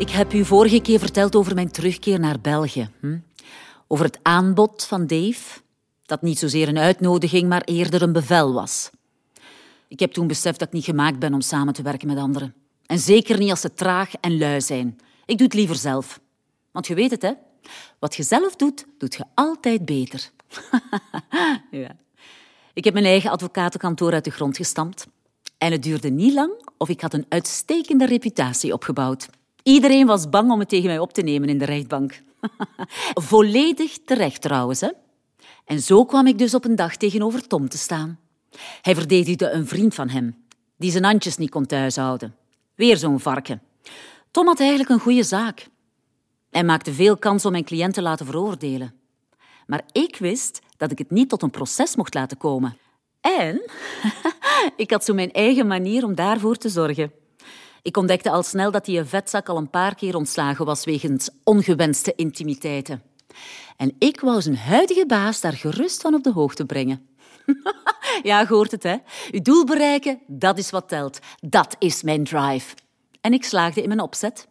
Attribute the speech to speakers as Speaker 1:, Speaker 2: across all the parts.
Speaker 1: Ik heb u vorige keer verteld over mijn terugkeer naar België. Hm? Over het aanbod van Dave, dat niet zozeer een uitnodiging, maar eerder een bevel was. Ik heb toen beseft dat ik niet gemaakt ben om samen te werken met anderen. En zeker niet als ze traag en lui zijn. Ik doe het liever zelf. Want je weet het, hè? Wat je zelf doet, doet je altijd beter. ja. Ik heb mijn eigen advocatenkantoor uit de grond gestampt. En het duurde niet lang of ik had een uitstekende reputatie opgebouwd. Iedereen was bang om het tegen mij op te nemen in de rechtbank. Volledig terecht trouwens. Hè? En zo kwam ik dus op een dag tegenover Tom te staan. Hij verdedigde een vriend van hem, die zijn handjes niet kon thuishouden. Weer zo'n varken. Tom had eigenlijk een goede zaak. Hij maakte veel kans om mijn cliënt te laten veroordelen. Maar ik wist dat ik het niet tot een proces mocht laten komen. En ik had zo mijn eigen manier om daarvoor te zorgen. Ik ontdekte al snel dat die vetzak al een paar keer ontslagen was wegens ongewenste intimiteiten. En ik wou zijn huidige baas daar gerust van op de hoogte brengen. ja, hoort het, hè? Uw doel bereiken, dat is wat telt. Dat is mijn drive. En ik slaagde in mijn opzet.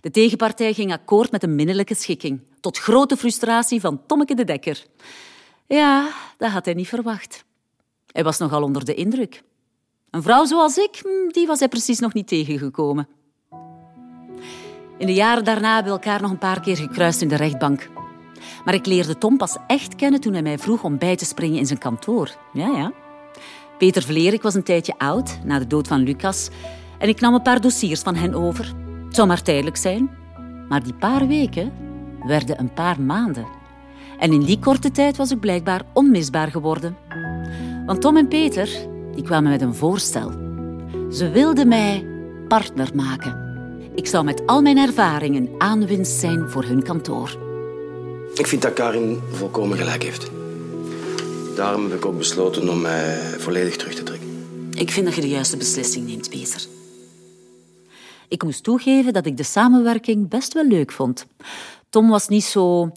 Speaker 1: De tegenpartij ging akkoord met een minnelijke schikking, tot grote frustratie van Tommeke de Dekker. Ja, dat had hij niet verwacht. Hij was nogal onder de indruk. Een vrouw zoals ik, hm, die was hij precies nog niet tegengekomen. In de jaren daarna hebben we elkaar nog een paar keer gekruist in de rechtbank. Maar ik leerde Tom pas echt kennen toen hij mij vroeg om bij te springen in zijn kantoor. Ja, ja. Peter Vlerik was een tijdje oud, na de dood van Lucas, en ik nam een paar dossiers van hen over. Het zou maar tijdelijk zijn. Maar die paar weken werden een paar maanden. En in die korte tijd was ik blijkbaar onmisbaar geworden. Want Tom en Peter die kwamen met een voorstel. Ze wilden mij partner maken. Ik zou met al mijn ervaringen aanwinst zijn voor hun kantoor.
Speaker 2: Ik vind dat Karin volkomen gelijk heeft. Daarom heb ik ook besloten om mij volledig terug te trekken.
Speaker 1: Ik vind dat je de juiste beslissing neemt, Peter. Ik moest toegeven dat ik de samenwerking best wel leuk vond. Tom was niet zo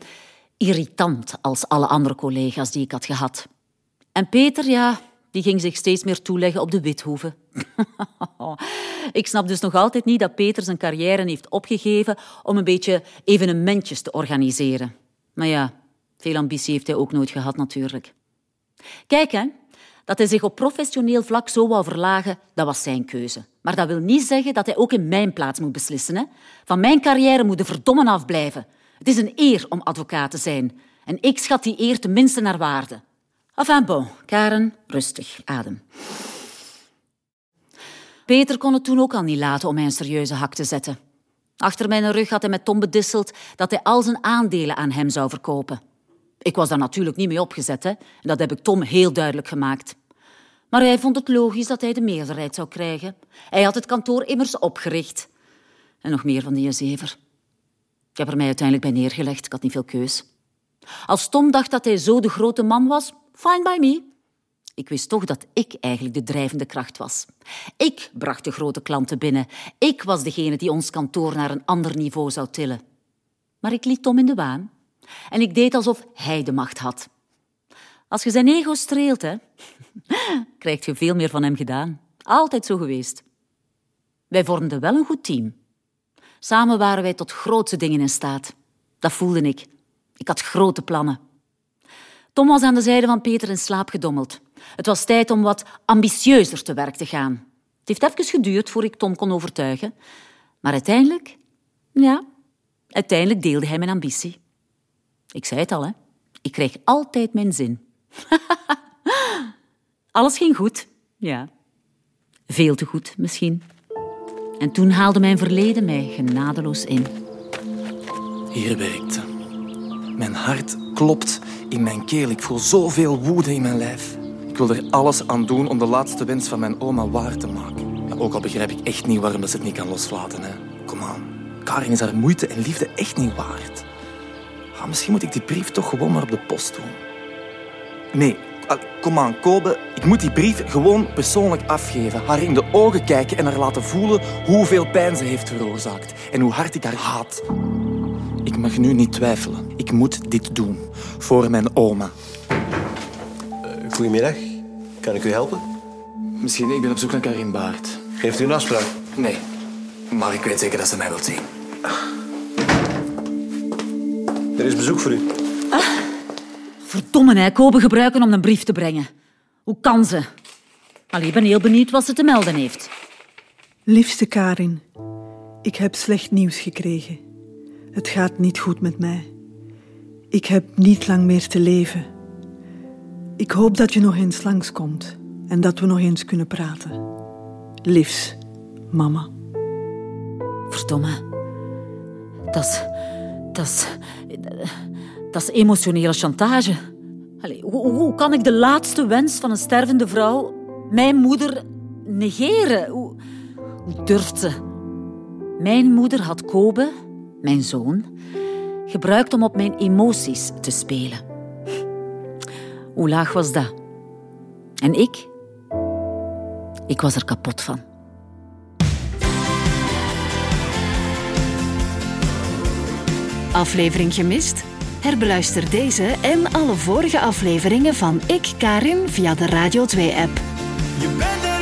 Speaker 1: irritant als alle andere collega's die ik had gehad. En Peter, ja, die ging zich steeds meer toeleggen op de Withoeven. ik snap dus nog altijd niet dat Peter zijn carrière heeft opgegeven om een beetje evenementjes te organiseren. Maar ja, veel ambitie heeft hij ook nooit gehad natuurlijk. Kijk, hè, dat hij zich op professioneel vlak zo wou verlagen, dat was zijn keuze. Maar dat wil niet zeggen dat hij ook in mijn plaats moet beslissen. Hè? Van mijn carrière moet de verdommen afblijven. Het is een eer om advocaat te zijn. En ik schat die eer tenminste naar waarde. Enfin bon, Karen, rustig, adem. Peter kon het toen ook al niet laten om mij een serieuze hak te zetten. Achter mijn rug had hij met Tom bedisseld dat hij al zijn aandelen aan hem zou verkopen. Ik was daar natuurlijk niet mee opgezet, hè? en dat heb ik Tom heel duidelijk gemaakt. Maar hij vond het logisch dat hij de meerderheid zou krijgen. Hij had het kantoor immers opgericht. En nog meer van die zever. Ik heb er mij uiteindelijk bij neergelegd, ik had niet veel keus. Als Tom dacht dat hij zo de grote man was, fine by me. Ik wist toch dat ik eigenlijk de drijvende kracht was. Ik bracht de grote klanten binnen. Ik was degene die ons kantoor naar een ander niveau zou tillen. Maar ik liet Tom in de waan. En ik deed alsof hij de macht had. Als je zijn ego streelt, hè, krijg je veel meer van hem gedaan. Altijd zo geweest. Wij vormden wel een goed team. Samen waren wij tot grootste dingen in staat. Dat voelde ik. Ik had grote plannen. Tom was aan de zijde van Peter in slaap gedommeld. Het was tijd om wat ambitieuzer te werk te gaan. Het heeft even geduurd voor ik Tom kon overtuigen. Maar uiteindelijk, ja, uiteindelijk deelde hij mijn ambitie. Ik zei het al, hè. Ik kreeg altijd mijn zin. Alles ging goed, ja. Veel te goed, misschien. En toen haalde mijn verleden mij genadeloos in.
Speaker 3: Hier werkte. Mijn hart klopt in mijn keel. Ik voel zoveel woede in mijn lijf. Ik wil er alles aan doen om de laatste wens van mijn oma waar te maken. ook al begrijp ik echt niet waarom ze het niet kan loslaten. Kom aan. Karin is haar moeite en liefde echt niet waard. Ah, misschien moet ik die brief toch gewoon maar op de post doen. Nee, kom aan, Kobe. Ik moet die brief gewoon persoonlijk afgeven. Haar in de ogen kijken en haar laten voelen hoeveel pijn ze heeft veroorzaakt. En hoe hard ik haar haat. Ik mag nu niet twijfelen. Ik moet dit doen. Voor mijn oma.
Speaker 2: Uh, goedemiddag. Kan ik u helpen?
Speaker 3: Misschien, ik ben op zoek naar Karin Baart.
Speaker 2: Geeft u een afspraak?
Speaker 3: Nee. Maar ik weet zeker dat ze mij wilt zien.
Speaker 4: is bezoek voor u.
Speaker 1: Verdomme, hè. Kobe gebruiken om een brief te brengen. Hoe kan ze? Allee, ik ben heel benieuwd wat ze te melden heeft.
Speaker 5: Liefste Karin, ik heb slecht nieuws gekregen. Het gaat niet goed met mij. Ik heb niet lang meer te leven. Ik hoop dat je nog eens langskomt en dat we nog eens kunnen praten. Liefs, mama.
Speaker 1: Verdomme. Dat is... Dat is... Emotionele chantage. Hoe kan ik de laatste wens van een stervende vrouw, mijn moeder, negeren? Hoe, hoe durft ze? Mijn moeder had Kobe, mijn zoon, gebruikt om op mijn emoties te spelen. Hoe laag was dat? En ik? Ik was er kapot van.
Speaker 6: Aflevering gemist? Herbeluister deze en alle vorige afleveringen van Ik Karin via de Radio 2-app.
Speaker 7: Je bent er